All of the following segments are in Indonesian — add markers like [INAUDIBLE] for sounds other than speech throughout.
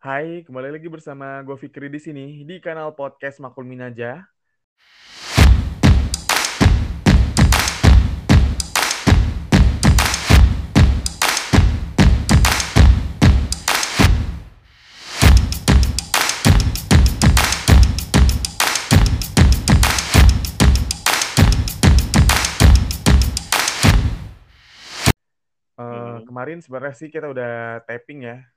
Hai, kembali lagi bersama gue Fikri di sini di kanal podcast Makul Minaja. Uh, Hmm. Kemarin sebenarnya sih kita udah tapping ya,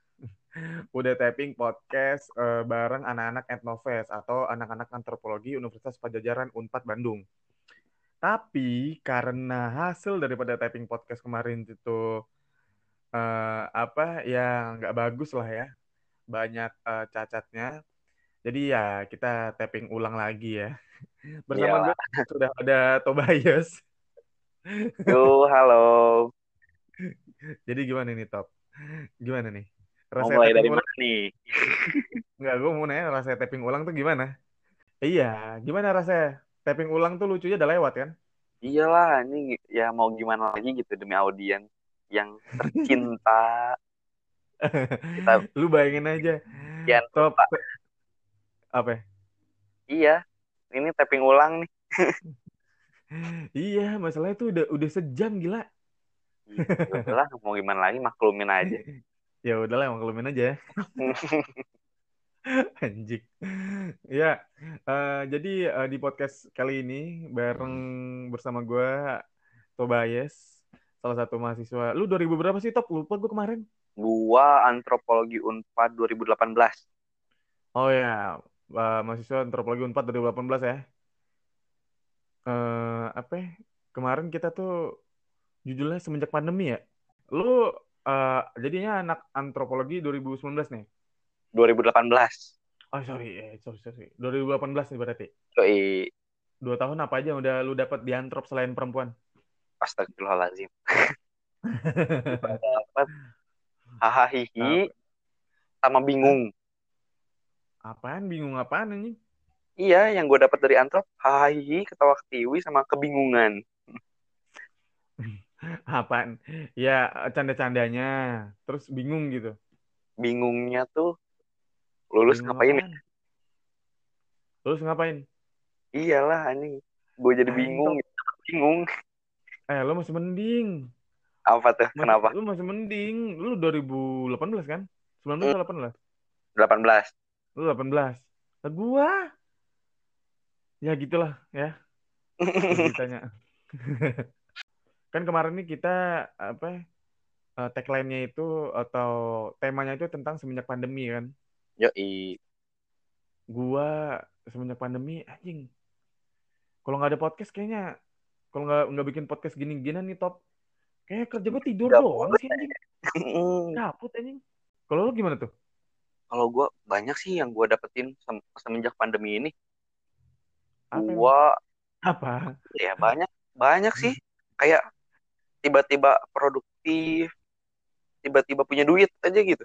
udah tapping podcast uh, bareng anak-anak Etnofest atau anak-anak antropologi Universitas Pajajaran Unpad Bandung. Tapi karena hasil daripada tapping podcast kemarin itu uh, apa ya nggak bagus lah ya, banyak uh, cacatnya. Jadi ya kita tapping ulang lagi ya. [LAUGHS] Bersama Iyalah. gue [LAUGHS] sudah ada Tobias. Yo, halo. [LAUGHS] Jadi gimana nih Top? Gimana nih? Mau Rasanya mulai dari ulang? mana nih? [LAUGHS] Enggak, gue mau nanya rasanya tapping ulang tuh gimana? Iya, gimana rasanya? Tapping ulang tuh lucunya udah lewat kan? Iyalah, ini ya mau gimana lagi gitu demi audiens yang tercinta. [LAUGHS] Kita Lu bayangin aja. Kian Top. Pak. Apa? ya? iya, ini tapping ulang nih. [LAUGHS] Iya, masalahnya tuh udah udah sejam gila. Ya udahlah, mau gimana lagi maklumin aja. Ya udahlah, maklumin aja. [LAUGHS] Anjing. Ya, eh, jadi eh, di podcast kali ini bareng bersama gue Tobias, salah satu mahasiswa. Lu 2000 berapa sih Top? Lupa gue kemarin. Gua antropologi Unpad 2018. Oh ya, eh, mahasiswa antropologi Unpad 2018 ya. Eh, apa ya? Kemarin kita tuh judulnya semenjak pandemi ya. Lu eh, jadinya anak antropologi 2019 nih. 2018. Oh sorry, eh, sorry, sorry. 2018 nih berarti. Yoi, Dua tahun apa aja yang udah lu dapat di antrop selain perempuan? astagfirullahaladzim. Dapat [LAUGHS] hahaha hihi sama bingung. Apaan? Bingung apaan anjing? Iya, yang gue dapat dari antrop hahaha hihi ketawa ketiwi sama kebingungan. Apaan? Ya, canda-candanya. Terus bingung gitu. Bingungnya tuh lulus Bingung ngapain ya? apaan? Lulus ngapain? Iyalah anjing. Gue jadi Anjing, bingung. [LAUGHS] Bingung. Eh, lu masih mending. Apa tuh? Kenapa? Lu masih mending. Lu 2018 kan? 19 atau 18? 18. Lu 18. Lah gua. Ya gitulah ya. [LAUGHS] Ceritanya. [LAUGHS] kan kemarin nih kita apa eh, tagline-nya itu atau temanya itu tentang semenjak pandemi kan. Yoi. Gua semenjak pandemi anjing. Kalau nggak ada podcast kayaknya kalau nggak nggak bikin podcast gini-gini nih top. Kayak kerja gue tidur Nggak doang sih anjing. Caput anjing. Kalau lu gimana tuh? Kalau gue banyak sih yang gue dapetin sem- semenjak pandemi ini. Apa? Gue Apa? ya banyak banyak sih. Kayak tiba-tiba produktif, tiba-tiba punya duit aja gitu.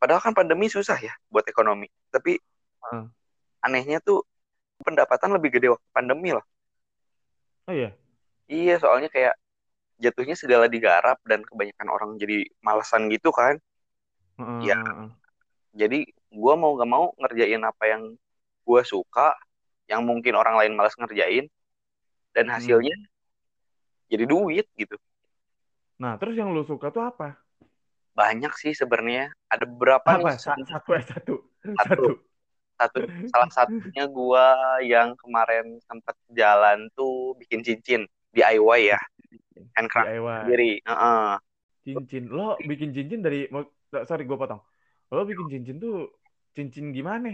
Padahal kan pandemi susah ya buat ekonomi. Tapi Heeh. anehnya tuh pendapatan lebih gede waktu pandemi loh. Oh iya. Iya, soalnya kayak jatuhnya segala digarap dan kebanyakan orang jadi malasan gitu kan. Iya. heeh. Jadi gue mau gak mau ngerjain apa yang gue suka, yang mungkin orang lain malas ngerjain, dan Hmm. Jadi duit gitu. Nah, terus yang lu suka tuh apa? Banyak sih sebenarnya. Ada beberapa Apa? nih. Sa- satu eh satu. Satu. Satu. Satu, salah satunya gue yang kemarin sempat jalan tuh bikin cincin DIY ya, handcraft DIY. sendiri. Heeh. Cincin. Lo bikin cincin dari sorry gue potong. Lo bikin cincin tuh cincin gimana?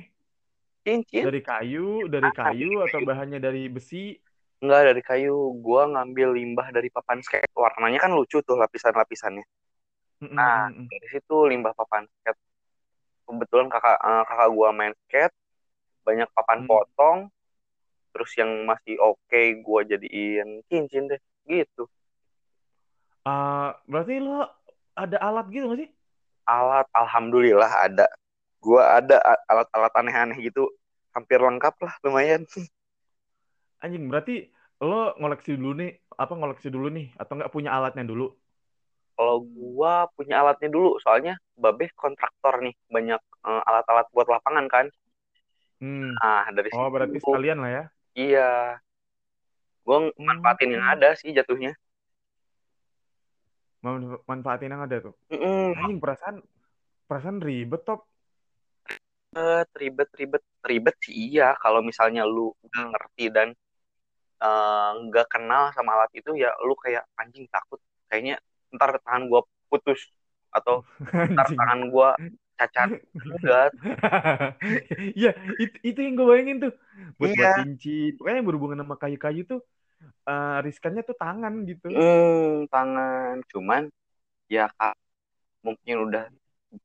Cincin Dari kayu, dari kayu atau bahannya dari besi? Enggak dari kayu. Gue ngambil limbah dari papan skate. Warnanya kan lucu tuh lapisan-lapisannya. Mm, mm, Nah, mm, mm. dari situ limbah papan skate. Kebetulan kakak eh, kakak gua main skate, banyak papan Hmm. potong, terus yang masih oke gua jadiin cincin deh, gitu. Ah, berarti lo ada alat gitu gak sih? Alat, alhamdulillah ada. Gua ada alat-alat aneh-aneh gitu, hampir lengkap lah, lumayan. [LAUGHS] Anjing, berarti lo ngoleksi dulu nih, apa ngoleksi dulu nih, atau nggak punya alatnya dulu? Kalau gua punya alatnya dulu, soalnya Babe kontraktor nih, banyak eh, alat-alat buat lapangan kan. Hmm. Nah, dari Oh, situ berarti sekalian lah ya. iya, gua manfaatin yang Hmm. ada sih jatuhnya. Man- Manfaatin yang ada tuh. Mm-mm, Anjing perasaan perasaan ribet top. ribet, ribet, ribet, ribet sih iya. Kalau misalnya lu nggak ngerti dan eh, nggak kenal sama alat itu, ya lu kayak anjing takut. Kayaknya ntar tangan gua putus atau [LAUGHS] ntar tangan gua cacat. Enggak, [LAUGHS] Iya, itu, itu yang gue bayangin tuh. Buat buat Iya. cincin. Pokoknya yang berhubungan sama kayu-kayu tuh eh, riskannya tuh tangan gitu. Hmm, tangan. Cuman ya Kak, mungkin udah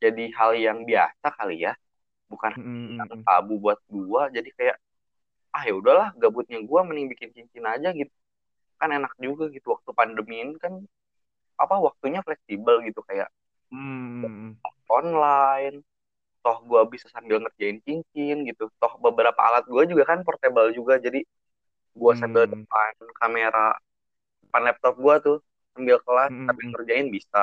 jadi hal yang biasa kali ya. Bukan Mm, mm, yang mm. tabu buat gua. Jadi kayak ah ya udahlah gabutnya gua mending bikin cincin aja gitu. Kan enak juga gitu waktu pandemi ini kan apa waktunya fleksibel gitu kayak Mm, mm, mm. online. Toh gua bisa sambil ngerjain cincin gitu. Toh beberapa alat gua juga kan portable juga. Jadi sambil Hmm. depan kamera depan laptop gua tuh sambil kelas Mm, mm, sambil mm. ngerjain bisa.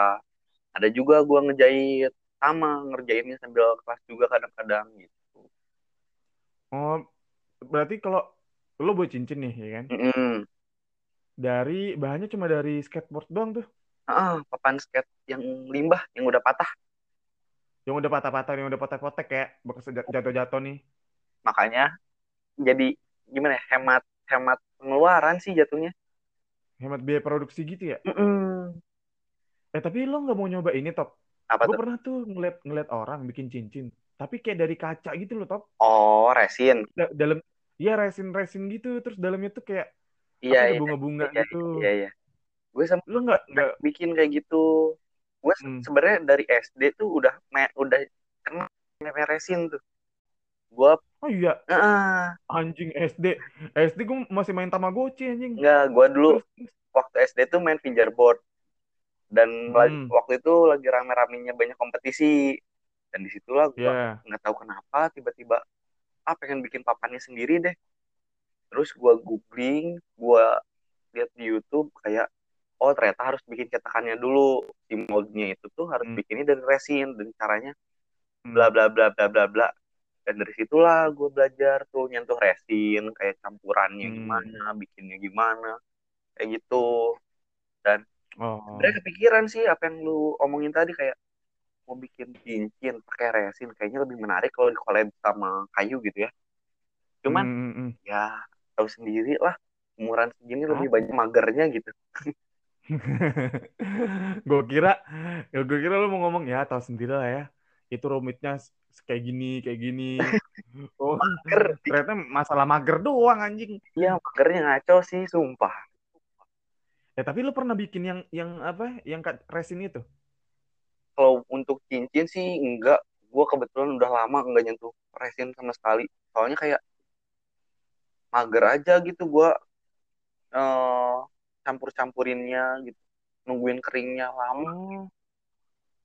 Ada juga gua ngejahit sama ngerjainnya sambil kelas juga kadang-kadang gitu. Oh, berarti kalau lo buat cincin nih, ya kan? Mm-mm. Dari bahannya cuma dari skateboard doang tuh. Ah, papan skate yang limbah yang udah patah. Yang udah patah-patah, yang udah potek-potek kayak bekas jat- jatuh-jatuh nih. Makanya jadi gimana ya hemat hemat pengeluaran sih jatuhnya. Hemat biaya produksi gitu ya. Mm-mm. Eh, tapi lo nggak mau nyoba ini, Top? Apa Gue tuh? pernah tuh ngeliat, ngeliat orang bikin cincin. Tapi kayak dari kaca gitu loh, Top. Oh, resin. Da- dalam, ya resin-resin gitu. Terus dalamnya tuh kayak Iya, ada iya, bunga-bunga iya, gitu. iya, iya. Gue sama Lo nggak nggak bikin kayak gitu. Gue Hmm. sebenarnya dari SD tuh udah me- udah kenal namanya resin tuh. Gue Oh iya, ah anjing SD. SD gue masih main Tamagotchi anjing. enggak, gue dulu Terus, waktu SD tuh main fingerboard dan lagi- Hmm. waktu itu lagi rame-ramenya banyak kompetisi dan di situlah gue Ya. nggak tahu kenapa tiba-tiba ah pengen bikin papannya sendiri deh terus gue googling gue lihat di YouTube kayak oh ternyata harus bikin cetakannya dulu si moldnya itu tuh harus Hmm. bikinnya dari resin dan caranya Hmm. bla bla bla bla bla bla dan dari situlah gue belajar tuh nyentuh resin kayak campurannya Hmm. gimana bikinnya gimana kayak gitu dan Oh. sebenarnya kepikiran sih apa yang lu omongin tadi kayak mau bikin cincin pakai resin kayaknya lebih menarik kalau di collab sama kayu gitu ya cuman Hmm, hmm, ya tahu sendiri lah umuran segini lebih Apa? banyak magernya gitu [LAUGHS] gue kira, ya gue kira lu mau ngomong ya tahu sendiri lah ya. Itu rumitnya kayak gini, kayak gini. [LAUGHS] Oh, mager ternyata masalah mager doang anjing. iya magernya ngaco sih sumpah Ya tapi lu pernah bikin yang yang apa? Yang resin itu? Kalau untuk cincin sih enggak gue kebetulan udah lama enggak nyentuh resin sama sekali soalnya kayak mager aja gitu gue eh campur-campurinnya gitu nungguin keringnya lama Oh.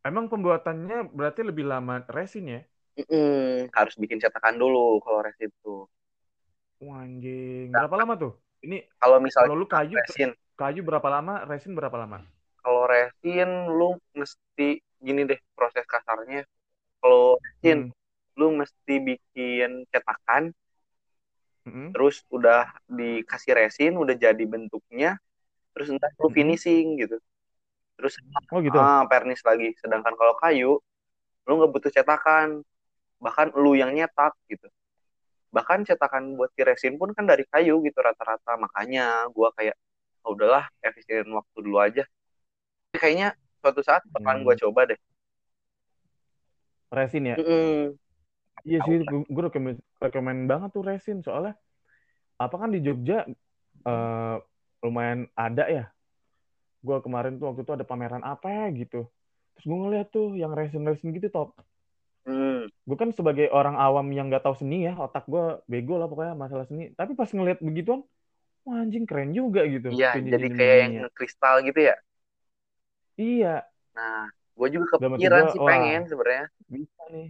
Emang pembuatannya berarti lebih lama resin ya? Mm-mm, harus bikin cetakan dulu kalau resin tuh anjing. Nah, Berapa lama tuh? Ini kalau misalnya kalau lu kayu resin kayu berapa lama? Resin berapa lama? kalau resin lu mesti gini deh proses kasarnya kalau resin Hmm. lu mesti bikin cetakan Mm-mm. terus udah dikasih resin udah jadi bentuknya terus entar lu Mm-mm. finishing gitu terus Oh gitu. ah, pernis lagi sedangkan kalau kayu lu nggak butuh cetakan bahkan lu yang nyetak gitu bahkan cetakan buat si resin pun kan dari kayu gitu rata-rata makanya gua kayak oh, udahlah efisien waktu dulu aja kayaknya suatu saat bakalan Hmm. gua coba deh Resin ya? Mm-mm. Iya sih, gue rekomen, rekomen banget tuh resin soalnya apa kan di Jogja eh, lumayan ada ya. Gue kemarin tuh waktu itu ada pameran apa ya gitu. Terus gue ngeliat tuh yang resin-resin gitu top. Hmm. Gue kan sebagai orang awam yang nggak tahu seni ya, otak gue bego lah pokoknya masalah seni. Tapi pas ngeliat begituan, wah anjing keren juga gitu. Iya, jadi kayak yang kristal gitu ya. Iya, Nah, gue juga kepikiran sih pengen sebenarnya. bisa nih.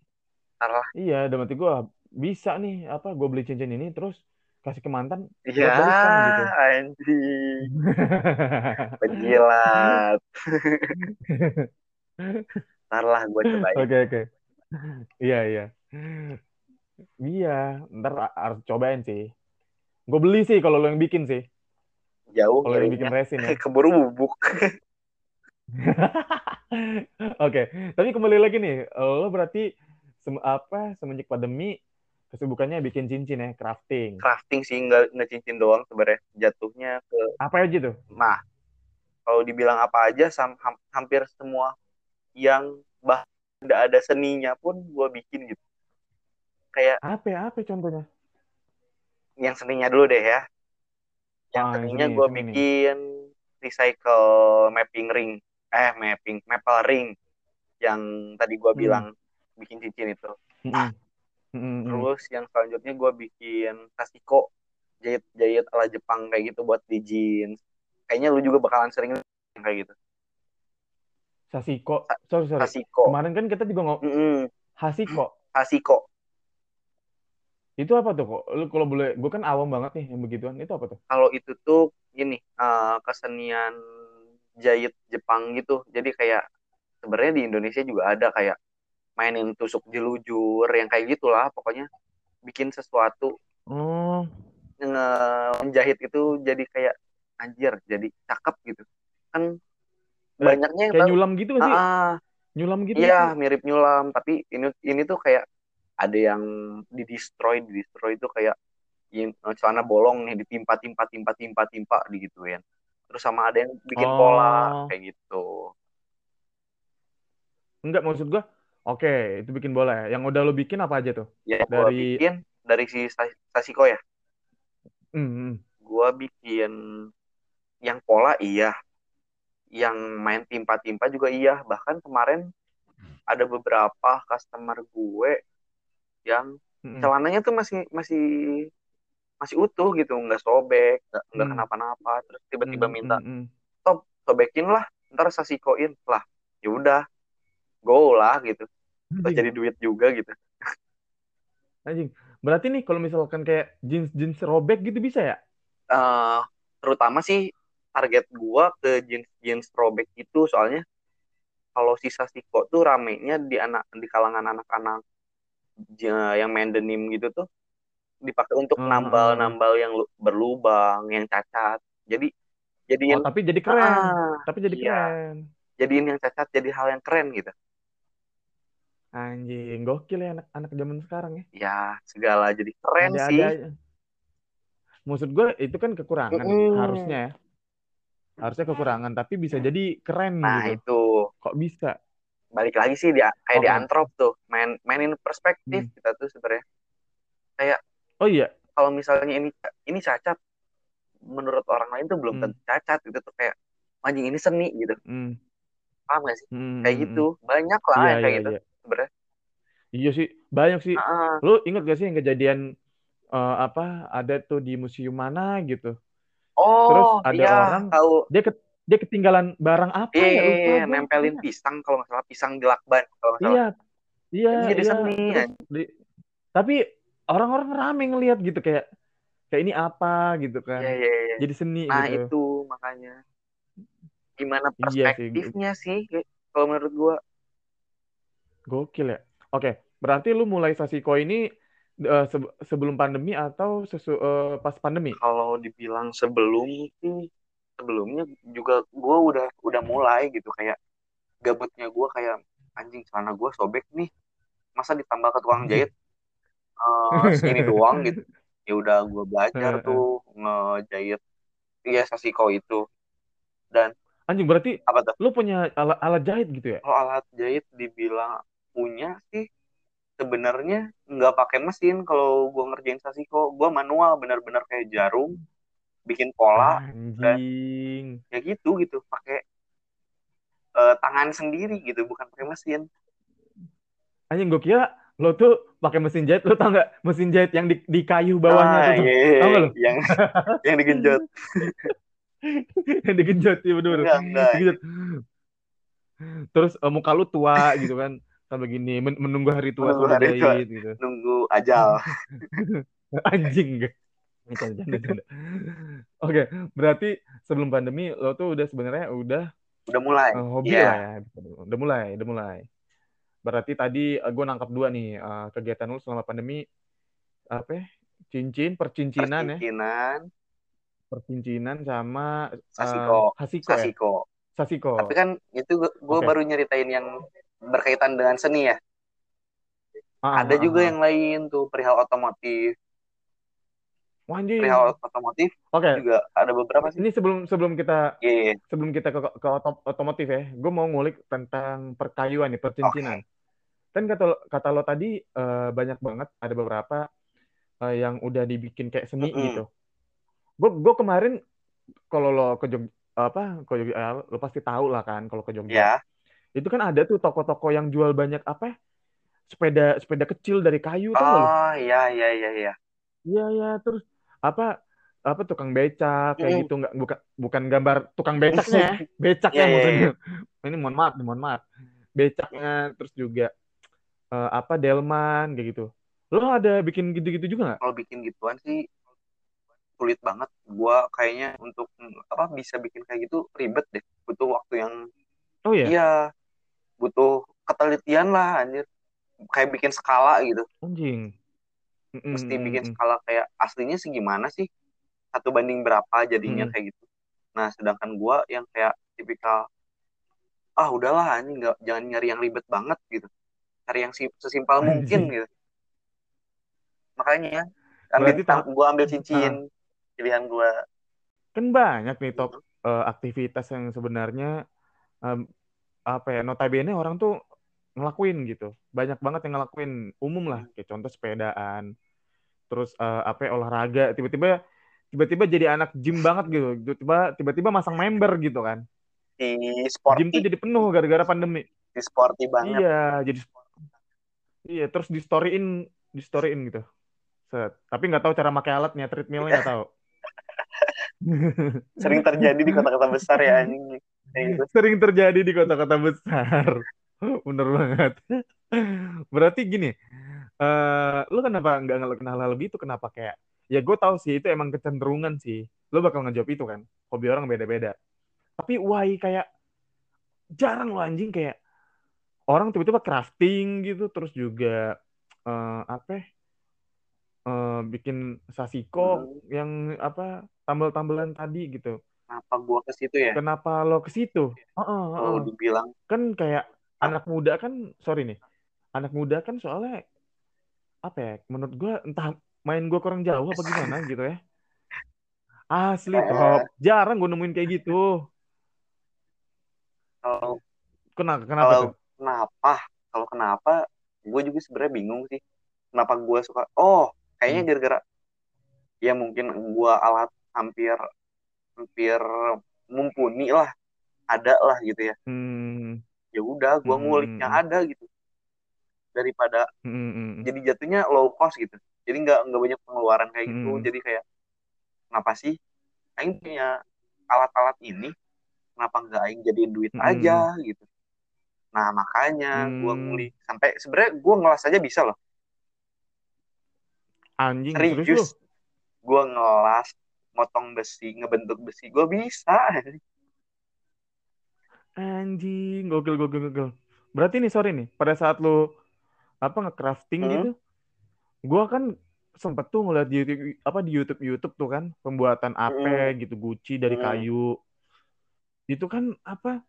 Ntar lah. Iya, dalam hati gue bisa nih apa gue beli cincin ini terus kasih ke mantan Iya, buat balikan gitu. anjing. [LAUGHS] Penjilat. Ntar lah gue cobain. Oke oke. Iya iya. Iya, ntar harus cobain sih. Gue beli sih kalau lo yang bikin sih. Jauh Kalau yang bikin resin ya. [LAUGHS] Keburu bubuk. [LAUGHS] Oke, tapi kembali lagi nih, lo berarti sem apa semenjak pandemi kesibukannya bikin cincin ya, crafting. Crafting sih nggak nggak cincin doang sebenarnya. Jatuhnya ke Apa aja tuh? nah kalau dibilang apa aja sam- ham- hampir semua yang bah tidak ada seninya pun gue bikin gitu. Kayak Apa ya? Apa contohnya? yang seninya dulu deh ya. Yang Ah, yang seninya seni, gue bikin recycle mapping ring. Eh, mapping, maple ring. Yang tadi gue Hmm. bilang bikin cincin itu. Mm-mm. Mm-mm. Terus yang selanjutnya gue bikin sasiko. Jahit-jahit ala Jepang kayak gitu buat di jeans. Kayaknya lu juga bakalan sering kayak gitu. Sasiko. Sorry, sorry. Sasiko. Kemarin kan kita juga ngomong Mm-mm. Hasiko. Sasiko. Itu apa tuh kok? Lu kalau boleh, gue kan awam banget nih yang begituan. Itu apa tuh? Kalau itu tuh gini, eh, kesenian jahit Jepang gitu. Jadi kayak sebenarnya di Indonesia juga ada kayak mainin tusuk jelujur yang kayak gitulah pokoknya bikin sesuatu. Oh, nge- menjahit itu jadi kayak anjir jadi cakep gitu. Kan Eh, banyaknya yang kayak tahu nyulam gitu sih? ah Nyulam gitu iya sih? mirip nyulam. Tapi ini ini tuh kayak ada yang di destroy di destroy itu kayak in- celana bolong nih ditimpa timpa timpa timpa timpa digituin terus sama ada yang bikin pola Oh, kayak gitu enggak maksud gue. Oke, itu bikin bola ya. Yang udah lo bikin apa aja tuh? ya Dari, bikin dari si Sa- Sasiko ya hmm, hmm. gue bikin yang pola iya yang main timpa-timpa juga iya bahkan kemarin ada beberapa customer gue yang hmm, celananya tuh masih masih masih utuh gitu nggak sobek nggak nggak hmm, kenapa-napa terus tiba-tiba hmm, minta hmm, hmm. stop sobekin lah ntar sasikoin lah ya udah go lah gitu Terus jadi duit juga gitu [LAUGHS] anjing. Berarti nih kalau misalkan kayak jeans-jeans robek gitu bisa ya? Eh terutama sih target gua ke jeans-jeans robek itu soalnya kalau si Sasiko tuh ramenya di anak di kalangan anak-anak yang main denim gitu tuh dipakai untuk eh. nambal-nambal yang lu- berlubang, yang cacat. Jadi Oh, jadiin tapi jadi keren. ah Tapi jadi iya, keren. jadiin yang cacat jadi hal yang keren gitu. Anjing, gokil ya anak-anak zaman sekarang ya. Ya, segala jadi keren sih. Ada-ada aja. Maksud gue itu kan kekurangan Mm-mm. harusnya ya. Harusnya kekurangan, tapi bisa jadi keren Nah, gitu. itu Kok bisa? balik lagi sih dia kayak di Oke. antrop tuh, main mainin perspektif Hmm. kita tuh sebenarnya. Kayak Oh iya. kalau misalnya ini ini cacat menurut orang lain tuh belum Hmm. tentu cacat gitu tuh kayak anjing ini seni gitu. Hmm. Paham gak sih? Hmm, Kayak hmm, gitu. Banyak lah Iya, yang kayak iya, gitu iya. sebenarnya. Iya sih, banyak sih. Ah, Lu inget gak sih yang kejadian eh, apa ada tuh di museum mana gitu. Terus Oh, ada iya, orang tahu. dia ke- dia ketinggalan barang apa Iya, ya lupa iya, nempelin pisang kalau nggak salah pisang di lakban kalau nggak salah. Iya, iya, Itu jadi iya. seni. Terus di- tapi orang-orang rame ngelihat gitu kayak kayak ini apa gitu kan. iya, iya. Jadi seni Nah, gitu. itu makanya gimana Iya sih, perspektifnya sih kalau menurut gua. gokil ya. Oke, berarti lu mulai Sasiko ini eh, se- sebelum pandemi atau sesu- eh, pas pandemi? Kalau dibilang sebelum sih sebelumnya juga gua udah udah mulai gitu kayak gabutnya gua kayak anjing celana gua sobek nih. Masa ditambah ke tukang jahit eh, segini [LAUGHS] doang gitu. Ya udah gua belajar tuh ngejahit iya Sasiko itu. Dan Anjing berarti apa tuh? lu punya alat, alat jahit gitu ya? Kalau alat jahit dibilang punya sih sebenarnya nggak pakai mesin kalau gua ngerjain sasiko gua manual bener-bener kayak jarum bikin pola dan Anjing. ya gitu gitu pakai eh, tangan sendiri gitu bukan pakai mesin Anjing gue kira lo tuh pakai mesin jahit, lo tau nggak mesin jahit yang di, di kayu bawahnya ah tuh tuh, iya tau nggak lo? yang yang digenjot [LAUGHS] yang digenjot, iya bener enggak enggak digenjot. Terus eh, muka lu tua gitu kan, sampai gini men- menunggu hari tua menunggu hari tua jahit gitu. nunggu ajal [LAUGHS] Anjing. Canda. Oke, berarti sebelum pandemi lo tuh udah sebenarnya udah Udah mulai. uh, hobi Iya. lah ya. Udah mulai, udah mulai. Berarti tadi uh, gue nangkap dua nih uh, kegiatan lu selama pandemi apa? ya? Cincin, percincinan ya, Percincinan, percincinan sama uh, Sasiko. hasiko ya, Sasiko. Tapi kan itu gue Oke. baru nyeritain yang berkaitan dengan seni ya. Ah, Ada ah, juga ah. yang lain tuh perihal otomotif. Wah, anjing. Perihal otomotif Oke, juga ada beberapa sih. ini sebelum sebelum kita Iya. sebelum kita ke, ke oto- otomotif ya, gue mau ngulik tentang perkayuan nih, percincinan. Kan kata kata lo tadi eh, banyak banget ada beberapa eh, yang udah dibikin kayak seni Mm-mm. gitu. Gue gue kemarin kalau lo ke Jogja apa ke Jogja eh, lo pasti tahu lah kan kalau ke Jogja. Ya. Itu kan ada tuh toko-toko yang jual banyak apa sepeda sepeda kecil dari kayu gak lo? Oh, iya iya iya iya. Iya ya terus apa apa tukang becak kayak Mm-mm. gitu nggak bukan bukan gambar tukang becaknya ya [LAUGHS] becaknya Iya, iya, maksudnya ini mohon maaf mohon maaf becaknya terus juga eh, apa delman kayak gitu lo ada bikin gitu-gitu juga nggak Kalau bikin gituan sih sulit banget. Gua kayaknya untuk apa bisa bikin kayak gitu ribet deh. Butuh waktu yang oh iya iya butuh ketelitian lah anjir. Kayak bikin skala gitu. anjing Mesti bikin skala kayak aslinya sih gimana sih? Satu banding berapa jadinya Mm. kayak gitu. Nah, sedangkan gua yang kayak tipikal ah udahlah anjing nggak jangan nyari yang ribet banget gitu. Cari yang si- sesimpel mungkin Anjing. gitu. Makanya ambil Berarti gua ambil cincin pilihan gua. kan banyak nih top eh, aktivitas yang sebenarnya em, apa ya notabene orang tuh ngelakuin gitu. Banyak banget yang ngelakuin umum lah. Kayak contoh sepedaan terus eh, apa ya, olahraga. Tiba-tiba tiba-tiba jadi anak gym banget gitu. Tiba-tiba tiba-tiba masang member gitu kan. Di gym sporty, tuh jadi penuh gara-gara pandemi. Di sporty banget. iya jadi iya terus di storyin di storyin gitu. Set. tapi nggak tahu cara pakai alatnya treadmillnya nggak tahu. [LAUGHS] Sering terjadi di kota-kota besar ya anjing. Gitu. sering terjadi di kota-kota besar. [LAUGHS] Bener banget. Berarti gini eh lu kenapa nggak ngelakuin hal-hal gitu? Kenapa kayak ya gue tahu sih itu emang kecenderungan sih. Lu bakal ngejawab itu kan? Hobi orang beda-beda. Tapi why kayak jarang lo anjing kayak orang tiba-tiba crafting gitu terus juga eh, apa eh, bikin sasiko yang apa tambal-tambalan tadi gitu. Kenapa gua ke situ ya? kenapa lo ke situ? Heeh, heeh. Kalau dibilang kan kayak anak muda kan sorry nih anak muda kan soalnya apa ya menurut gue entah main gue kurang jauh apa gimana gitu ya. Asli Eh. top jarang gue nemuin kayak gitu. Kalau kenapa kenapa kalau tuh kenapa? Kalau kenapa gue juga sebenarnya bingung sih. Kenapa gue suka oh kayaknya Hmm. gara-gara ya mungkin gue alat hampir hampir mumpuni lah ada lah gitu ya. Hmm, ya udah gue ngulik hmm, yang ada gitu. Daripada hmm, hmm, hmm. jadi jatuhnya low cost gitu. Jadi nggak nggak banyak pengeluaran kayak gitu. Hmm. jadi kayak kenapa sih? Aing punya alat-alat ini kenapa nggak Aing jadiin duit Hmm. aja gitu nah makanya gue Hmm. ngulik sampai sebenarnya gue ngelas aja bisa loh. Anjing serius? gue ngelas motong besi ngebentuk besi. Gue bisa. Anjing gokil gokil gokil. Berarti nih sorry nih pada saat lu apa nge-crafting Hmm. gitu gue kan sempet tuh ngeliat di YouTube apa di YouTube YouTube tuh kan pembuatan AP gitu Gucci dari Hmm. kayu. Itu kan apa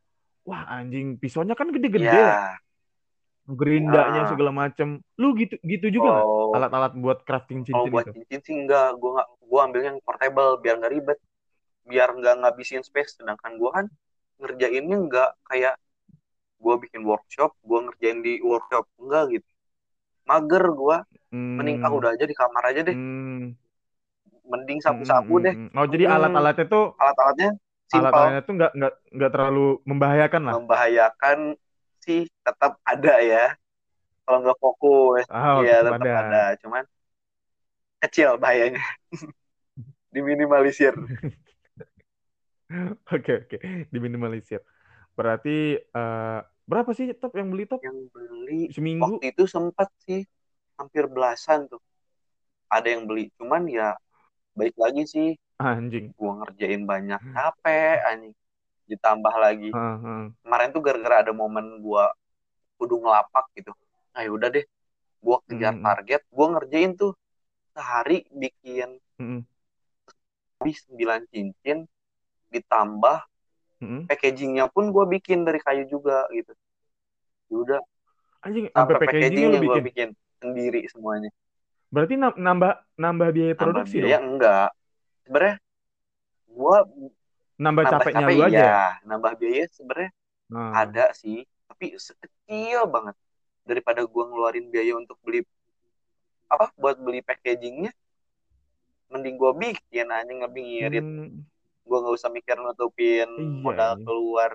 wah anjing pisaunya kan gede-gede ya gerindanya Ah. segala macem. Lu gitu gitu juga kalau alat-alat buat crafting kalau cincin buat itu? cincin sih enggak gue nggak gue ambil yang portable biar nggak ribet. Biar nggak ngabisin space. Sedangkan gue kan ngerjainnya nggak kayak gue bikin workshop gue ngerjain di workshop. Enggak gitu. Mager mending ah Hmm, udah aja di kamar aja deh. Hmm, mending hmm, sapu-sapu hmm, deh. hmm. oh jadi Hmm. alat-alatnya tuh alat-alatnya simpel. Alat-alatnya tuh nggak nggak nggak terlalu membahayakan lah. Membahayakan sih tetap ada ya. Kalau nggak fokus ah ya tetap tetap ada. ada. Cuman kecil bahayanya. [LAUGHS] Diminimalisir. [LAUGHS] Oke oke. Diminimalisir. Berarti eh, berapa sih top yang beli top? Yang beli seminggu? waktu itu sempat sih. Hampir belasan tuh. Ada yang beli. Cuman ya baik lagi sih Anjing. gue ngerjain banyak capek anjing ditambah lagi heeh. kemarin tuh gara-gara ada momen gue kudu ngelapak gitu nah udah deh gue kejar Mm-mm. target gue ngerjain tuh sehari bikin Mm-mm. habis 9 cincin ditambah Mm-mm. packagingnya pun gue bikin dari kayu juga gitu Ya udah Anjing, sampai packagingnya packagingnya gue bikin. bikin sendiri semuanya Berarti nam- nambah nambah biaya nambah produksi biaya dong. enggak sebenarnya gue Nambah nambah capeknya capek lu aja. iya nambah biaya sebenarnya Nah. ada sih tapi sekecil banget daripada gue ngeluarin biaya untuk beli apa buat beli packagingnya mending gue bikin anjing lebih ngirit Hmm, gue nggak usah mikir nutupin Iya, modal iya. keluar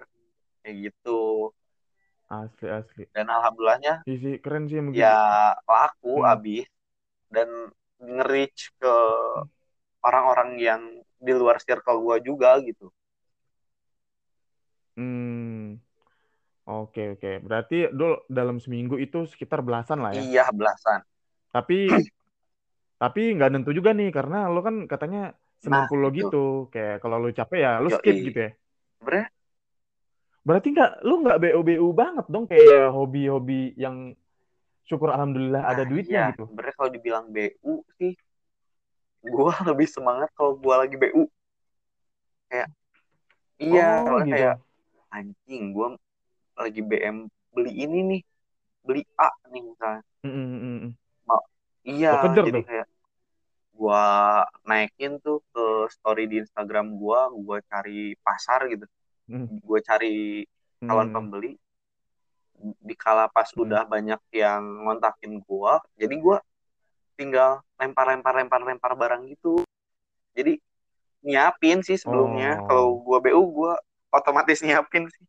kayak gitu asli asli. dan alhamdulillahnya sih, keren sih yang begitu. ya laku Hmm. habis dan nge-reach ke orang-orang yang di luar circle gue juga gitu Hmm. Oke oke. Berarti dul dalam seminggu itu sekitar belasan lah ya. iya belasan Tapi [CLEARS THROAT] tapi nggak nentu juga nih karena lo kan katanya Nah, semampu lo itu. gitu. Kayak kalau lo capek ya lo skip gitu ya. sebenarnya Berarti nggak lo nggak BU-BU banget dong kayak hobi-hobi yang syukur alhamdulillah ada nah, duitnya iya gitu. sebenarnya kalau dibilang BU sih gue [LAUGHS] lebih semangat kalau gue lagi BU kayak iya Oh gitu. kayak anjing gue lagi BM beli ini nih beli A nih misalnya Mm, mm, mm, mm. iya Lo kejar jadi tuh. kayak gue naikin tuh ke story di Instagram gue gue cari pasar gitu Mm, gue cari calon mm, pembeli di kala pas Hmm. udah banyak yang ngontakin gue jadi gue tinggal lempar lempar lempar lempar barang gitu jadi nyiapin sih sebelumnya Oh. kalau gue BU gue otomatis [LAUGHS] nyiapin sih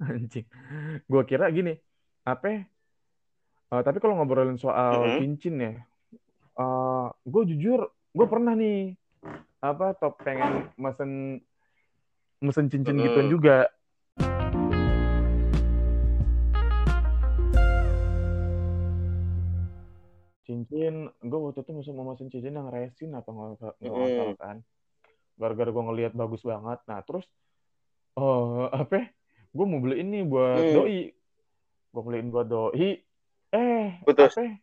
Anjing. Gua kira gini, apa? eh, tapi kalau ngobrolin soal Mm-mm. cincin ya, eh gue jujur, gue pernah nih apa top pengen mesen mesen cincin Mm-mm. gituan juga. Cincin, gue waktu itu musim mau mesen cincin yang resin apa nggak nggak kan. Gara-gara gue ngelihat bagus banget. Nah terus, oh apa? Gue mau beli ini buat Hmm. doi. Gue beliin buat doi. Eh, Putus. apa?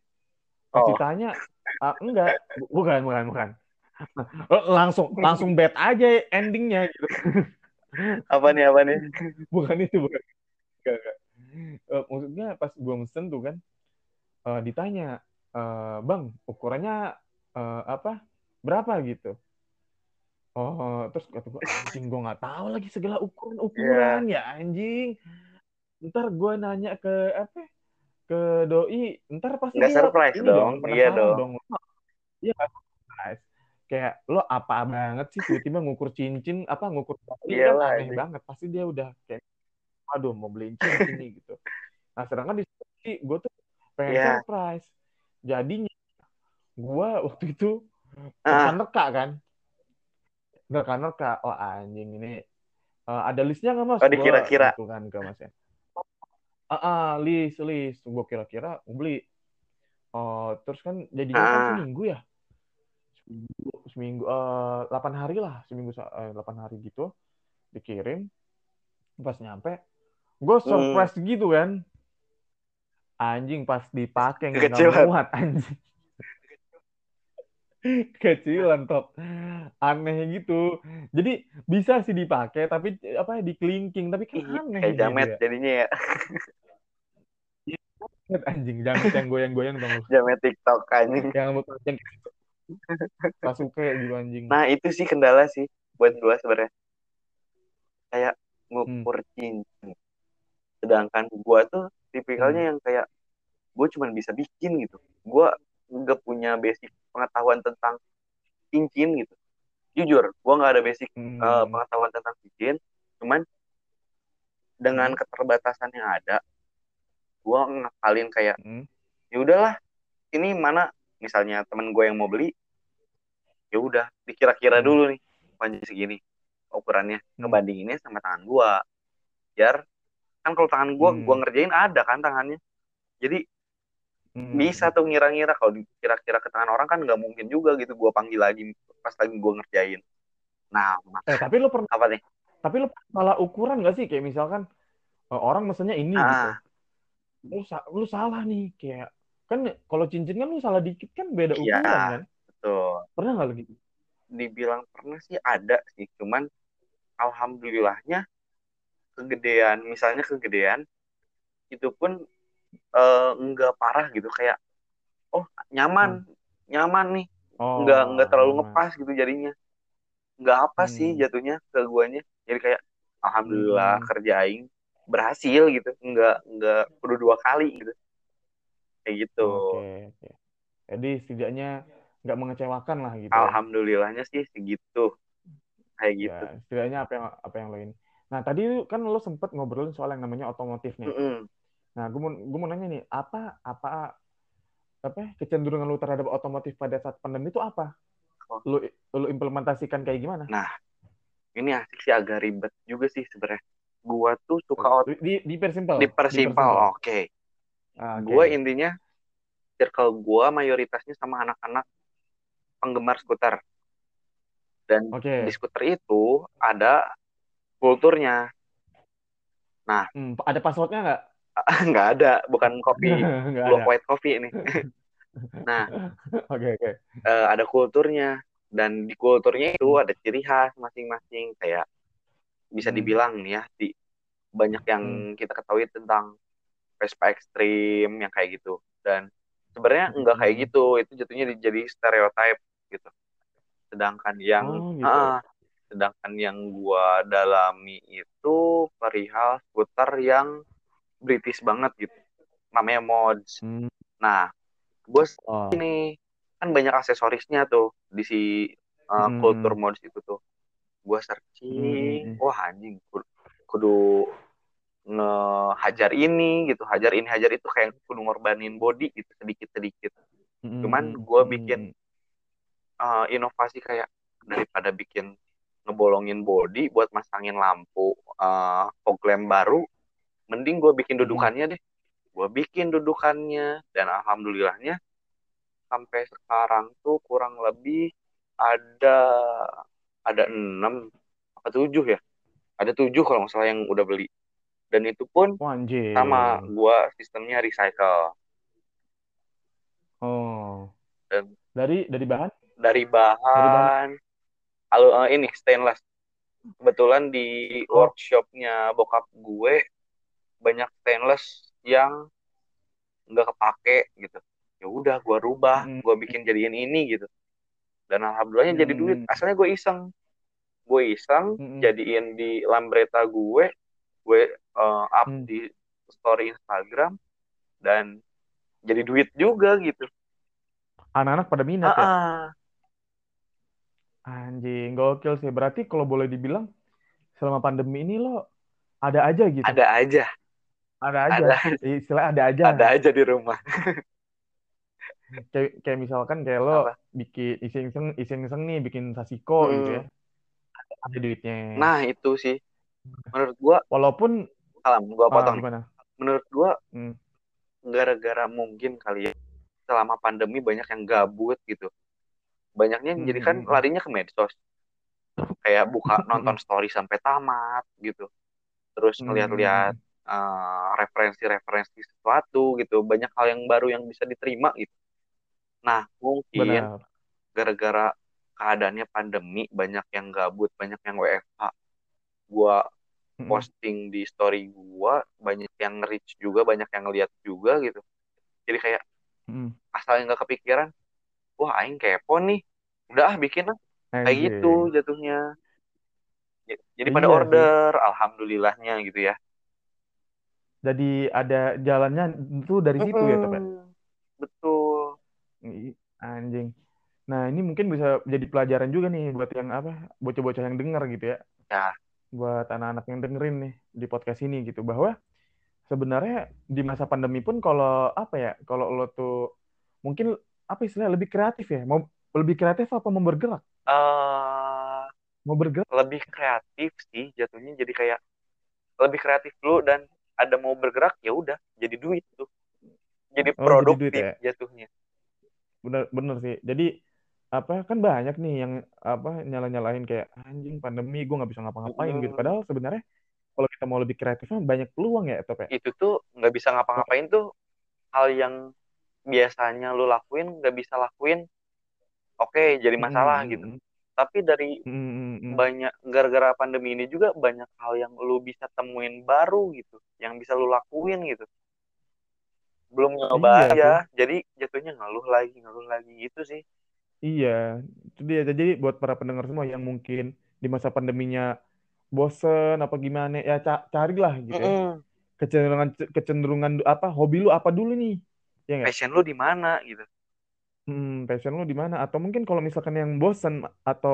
Pas Oh. ditanya, ah, enggak, Bu- bukan, bukan, bukan. Langsung, langsung bad aja endingnya gitu. apa nih apa nih Bukan itu, bukan. Enggak, enggak. Eh, maksudnya pas gue mesen tuh kan, eh, ditanya, eh, bang, ukurannya eh, apa? Berapa gitu? Oh, terus kata gue, anjing gue nggak tahu lagi segala ukuran ukuran ya anjing. Ntar gue nanya ke apa? Ke doi, ntar pasti Nggak dia surprise ini dong, iya penasaran Iya nggak surprise. Kayak lo apa banget sih tiba-tiba ngukur cincin apa ngukur doi kan aneh anjing. banget. Pasti dia udah kayak, aduh mau beliin cincin nih gitu. Nah sedangkan di sini gue tuh pengen Iya. surprise. Jadinya gue waktu itu Ah, nerka kan? Nerka-nerka oh anjing ini eh, ada listnya nggak mas? Oh, dikira-kira. Gua gitu kan ke masnya ah ah, list list. Gue kira-kira gua beli. Oh terus kan jadinya kan Ah. seminggu ya? Seminggu seminggu eh, 8 hari lah seminggu eh, 8 hari gitu dikirim. Pas nyampe gue Hmm. surprise gitu kan anjing pas dipakai nggak muat anjing. Kecilan top. Aneh gitu. Jadi bisa sih dipakai tapi apa dikelingking. Tapi kan Ih, aneh kayak gitu jamet ya. jadinya ya. Anjing. Jamet yang goyang-goyang dong jamet TikTok anjing. Yang rambut panjang gitu. Sasuke gitu anjing. Nah itu sih kendala sih buat gua sebenarnya. Kayak Hmm. ngukur cincin. Sedangkan gua tuh tipikalnya yang kayak gua cuma bisa bikin gitu gua nggak punya basic pengetahuan tentang cincin gitu jujur gua nggak ada basic Hmm. eh, pengetahuan tentang cincin cuman dengan Hmm. keterbatasan yang ada gua ngakalin kayak Hmm. ya udahlah ini mana misalnya temen gue yang mau beli ya udah dikira-kira Hmm. dulu nih panjang segini ukurannya Hmm. ngebandinginnya sama tangan gua biar kan kalau tangan gua Hmm. gua ngerjain ada kan tangannya jadi Hmm. bisa tuh ngira-ngira kalau kira-kira ke tangan orang kan nggak mungkin juga gitu gue panggil lagi pas lagi gue ngerjain nah Eh, tapi lu pernah apa nih tapi lu salah ukuran gak sih kayak misalkan eh, orang mesennya ini gitu. ah Lu sa- lu salah nih kayak kan kalau cincin kan lu salah dikit kan beda Iya. ukuran kan? betul Pernah nggak lu gitu? dibilang pernah sih ada sih cuman alhamdulillahnya kegedean misalnya kegedean itu pun eh, nggak parah gitu kayak oh nyaman nyaman nih Oh, nggak nggak terlalu ngepas gitu jadinya nggak apa sih Hmm. jatuhnya ke guanya jadi kayak alhamdulillah Hmm. kerja aing berhasil gitu nggak nggak perlu dua kali gitu kayak gitu Oke, oke. Jadi setidaknya nggak mengecewakan lah gitu. ya. alhamdulillahnya sih segitu kayak gitu Ya, setidaknya apa yang apa yang lo ini. Nah, tadi kan lo sempet ngobrolin soal yang namanya otomotif nih. Mm-mm. Nah, gue mau gue mau nanya nih, apa apa apa kecenderungan lu terhadap otomotif pada saat pandemi itu apa? Oh. Lu lu implementasikan kayak gimana? ini asik sih agak ribet juga sih sebenarnya gua tuh suka ot- Di di persimpel. dipersimpel oke Ah, oke. gua intinya circle gua mayoritasnya sama anak-anak penggemar skuter dan Oke. di skuter itu ada kulturnya Hmm, ada passwordnya nggak? [LAUGHS] nggak ada bukan kopi [LAUGHS] Nggak ada. white coffee ini [LAUGHS] nah Oke oke. eh, ada kulturnya dan di kulturnya itu ada ciri khas masing-masing kayak bisa Hmm. dibilang nih ya di banyak yang kita ketahui tentang Vespa ekstrim yang kayak gitu dan sebenarnya enggak kayak Hmm. gitu itu jatuhnya di- jadi stereotype gitu sedangkan yang Oh, gitu. ah, sedangkan yang gua dalami itu perihal skuter yang British banget gitu namanya mods Hmm. nah gue Oh. ini kan banyak aksesorisnya tuh di si uh, Hmm. kultur mods itu tuh gue searching Hmm. wah anjing kudu, kudu ngehajar ini gitu hajar ini hajar itu kayak kudu ngorbanin body gitu sedikit sedikit Hmm, cuman hmm, gua hmm, bikin uh, inovasi kayak daripada bikin ngebolongin body buat masangin lampu uh, fog lamp baru mending gue bikin dudukannya deh gue bikin dudukannya dan alhamdulillahnya sampai sekarang tuh kurang lebih ada ada enam apa tujuh ya ada tujuh kalau nggak salah yang udah beli dan itu pun Wah, anjing. sama gua sistemnya recycle Oh. Dan- dari dari bahan? dari bahan Halo, eh, ini stainless kebetulan di Oh. workshopnya bokap gue banyak stainless yang nggak kepake gitu ya udah gue rubah Hmm. gue bikin jadiin ini gitu dan alhamdulillahnya jadi Hmm. duit asalnya gue iseng gue iseng Hmm. jadiin di lambretta gue gue uh, up Hmm. di story Instagram dan jadi duit juga gitu Anak-anak pada minat Ah, ya? Ah. Anjing, gokil sih. Berarti kalau boleh dibilang selama pandemi ini lo ada aja gitu. ada aja Ada aja. ada Istilah ada aja. ada aja di rumah [LAUGHS] Kayak, kayak misalkan kayak lo Apa? bikin iseng-iseng iseng-iseng nih bikin sasiko Hmm. gitu ya. Ada duitnya. nah itu sih menurut gue Walaupun kalam gue ah, potong gimana? menurut gue Hmm. gara-gara mungkin kali ya selama pandemi banyak yang gabut gitu banyaknya Hmm, jadi kan hmm, hmm. larinya ke medsos kayak buka [LAUGHS] nonton story sampai tamat gitu terus Hmm. ngeliat-liat eh, referensi-referensi sesuatu gitu banyak hal yang baru yang bisa diterima gitu nah mungkin Benar. gara-gara keadaannya pandemi banyak yang gabut banyak yang WFH gua Mm-mm. posting di story gua banyak yang reach juga banyak yang lihat juga gitu jadi kayak Mm-mm. asal nggak kepikiran wah aing kepo nih udah ah bikin lah kayak gitu jatuhnya jadi pada Iya sih. order alhamdulillahnya gitu ya Jadi ada jalannya itu dari situ ya, Tep, ya? Betul Anjing. Nah, ini mungkin bisa jadi pelajaran juga nih buat yang apa, bocah-bocah yang denger gitu ya. Ya. Buat anak-anak yang dengerin nih di podcast ini gitu bahwa sebenarnya di masa pandemi pun kalau apa ya, kalau lo tuh mungkin apa istilahnya lebih kreatif ya, mau lebih kreatif apa mau bergerak? eh Mau bergerak? lebih kreatif sih jatuhnya jadi kayak lebih kreatif dulu dan ada mau bergerak ya udah jadi duit tuh jadi Oh, jadi produktif duit ya? jatuhnya Bener, bener sih. Jadi apa kan banyak nih yang apa nyala-nyalain kayak anjing pandemi gue nggak bisa ngapa-ngapain gitu. Mm-mm. Padahal sebenarnya kalau kita mau lebih kreatif kan banyak peluang ya, Top ya. itu tuh nggak bisa ngapa-ngapain tuh hal yang biasanya lu lakuin nggak bisa lakuin oke jadi masalah Mm, gitu mm, tapi dari mm, mm, mm, mm. banyak gara-gara pandemi ini juga banyak hal yang lu bisa temuin baru gitu yang bisa lu lakuin gitu belum nyoba Iya aja tuh. jadi jatuhnya ngeluh lagi ngeluh lagi gitu sih Iya, itu dia. Jadi buat para pendengar semua yang mungkin di masa pandeminya bosen apa gimana ya ca- carilah gitu ya. Mm-mm. Kecenderungan kecenderungan apa hobi lu apa dulu nih? Ya nggak? passion lu di mana gitu Hmm, passion lu di mana? Atau mungkin kalau misalkan yang bosen atau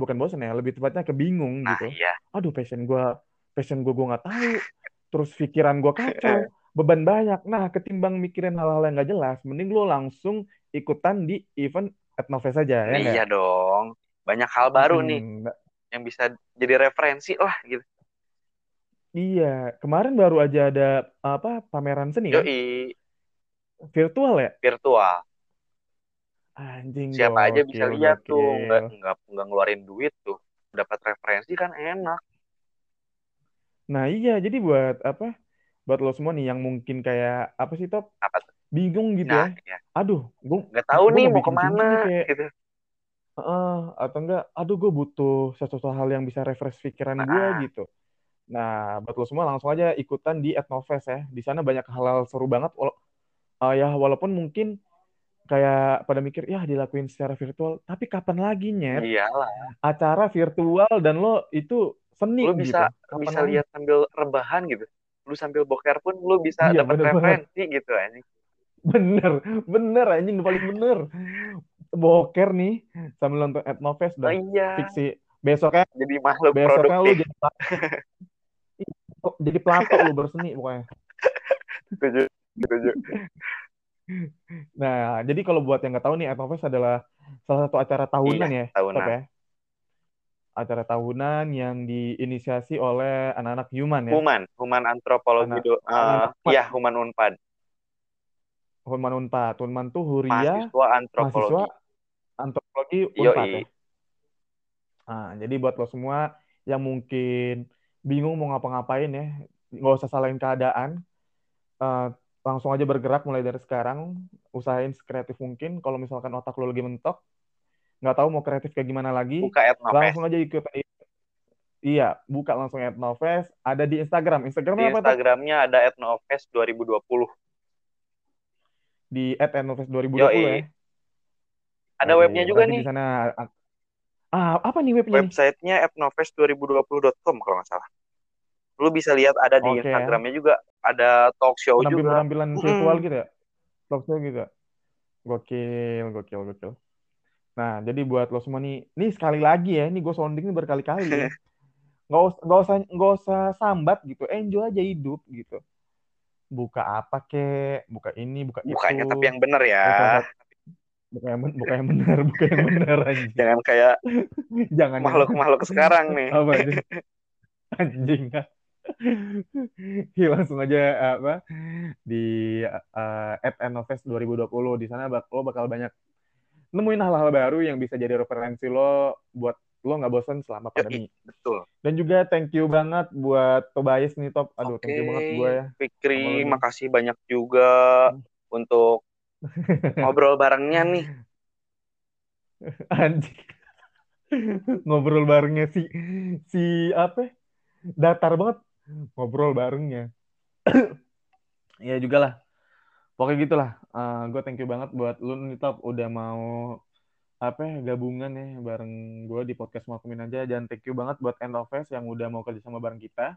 bukan bosen ya, lebih tepatnya kebingung nah gitu. iya Aduh, passion gua passion gua gua nggak tahu. Terus pikiran gua kacau, [LAUGHS] beban banyak. Nah, ketimbang mikirin hal-hal yang nggak jelas, mending lu langsung ikutan di event Etnofest aja ya iya dong banyak hal baru nih Hmm, yang bisa jadi referensi lah gitu iya, kemarin baru aja ada apa pameran seni kan? Virtual ya? virtual Anjing siapa aja bisa gokil, lihat tuh nggak nggak nggak ngeluarin duit tuh dapat referensi kan enak Nah, iya, jadi buat apa? Buat lo semua nih yang mungkin kayak apa sih Top? apa tuh Bingung gitu nah ya. ya Aduh, gue nggak tahu gue nih mau ke mana kayak gitu Heeh, atau enggak, aduh gue butuh sesuatu hal yang bisa refresh pikiran gue nah gitu. Nah, buat lo semua langsung aja ikutan di Etnofest ya. Di sana banyak hal-hal seru banget. Eh, ya walaupun mungkin kayak pada mikir ya dilakuin secara virtual, tapi kapan lagi nyet iyalah acara virtual dan lo itu seni lu gitu. bisa Kapan bisa lagi? lihat sambil rebahan gitu lu sambil boker pun lu bisa Iya dapat referensi gitu anjing Bener, bener anjing paling bener. Boker nih sambil nonton Etnofest oh dah iya fix sih. Besoknya jadi makhluk besoknya lu produktif jadi jadi pelato lu berseni pokoknya. [LAUGHS] setuju Nah, jadi kalau buat yang nggak tahu nih, Etnofest adalah salah satu acara tahunan iya ya, tahunan ya. Acara tahunan yang diinisiasi oleh anak-anak human ya. human human antropologi Anak do anak eh, iya human unpad Human Unpad. Human tuh Huria, mahasiswa antropologi mahasiswa antropologi Unpad ya. Nah, jadi buat lo semua yang mungkin bingung mau ngapa-ngapain ya, nggak usah salahin keadaan. Eh, langsung aja bergerak mulai dari sekarang. Usahain sekreatif mungkin. Kalau misalkan otak lo lagi mentok, nggak tahu mau kreatif kayak gimana lagi, buka langsung aja ikut. Iya, buka langsung Etnofest. Ada di Instagram. di Instagramnya apa tuh? Instagramnya ada etnofest 2020 Di @etnofest 2020 ya. yoi ada Oke, webnya juga nanti di nih sana. Ah, apa nih webnya nih? websitenya etnofest2020.com kalau nggak salah lu bisa lihat ada di Oke ya. Instagramnya juga ada talk show juga Penampilan-penampilan virtual gitu ya? Talk show gitu. ya? Gokil, gokil, gokil. Nah, jadi buat lo semua nih, nih sekali lagi ya, nih gue sounding ini berkali-kali ya. [LAUGHS] Nggak usah, nggak usah, nggak usah sambat gitu, enjoy aja hidup gitu. Buka apa kek, buka ini, buka bukanya itu. tapi yang bener ya buka yang, ben- buka yang benar, buka yang benar [LAUGHS] anjing. jangan kayak [LAUGHS] Jangan yang- makhluk-makhluk sekarang nih apa anjing? Anjing. Iya, langsung aja apa di uh, at Ennovest 2020 di sana bak lo bakal banyak nemuin hal-hal baru yang bisa jadi referensi lo buat lo nggak bosan selama pandemi. betul Dan juga thank you banget buat Tobias nih Top. Aduh, thank you banget gue ya. Fikri makasih banyak juga untuk [LAUGHS] ngobrol barengnya nih Anjing. Ngobrol barengnya si si apa? Datar banget ngobrol barengnya. ya juga lah. Pokoknya gitulah. Eh gue thank you banget buat lu nih Top udah mau apa ya, gabungan ya bareng gue di podcast Malcolmin aja dan thank you banget buat End of yang udah mau kerja sama bareng kita.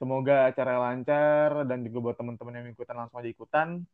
Semoga acara lancar dan juga buat teman-teman yang ikutan langsung aja ikutan.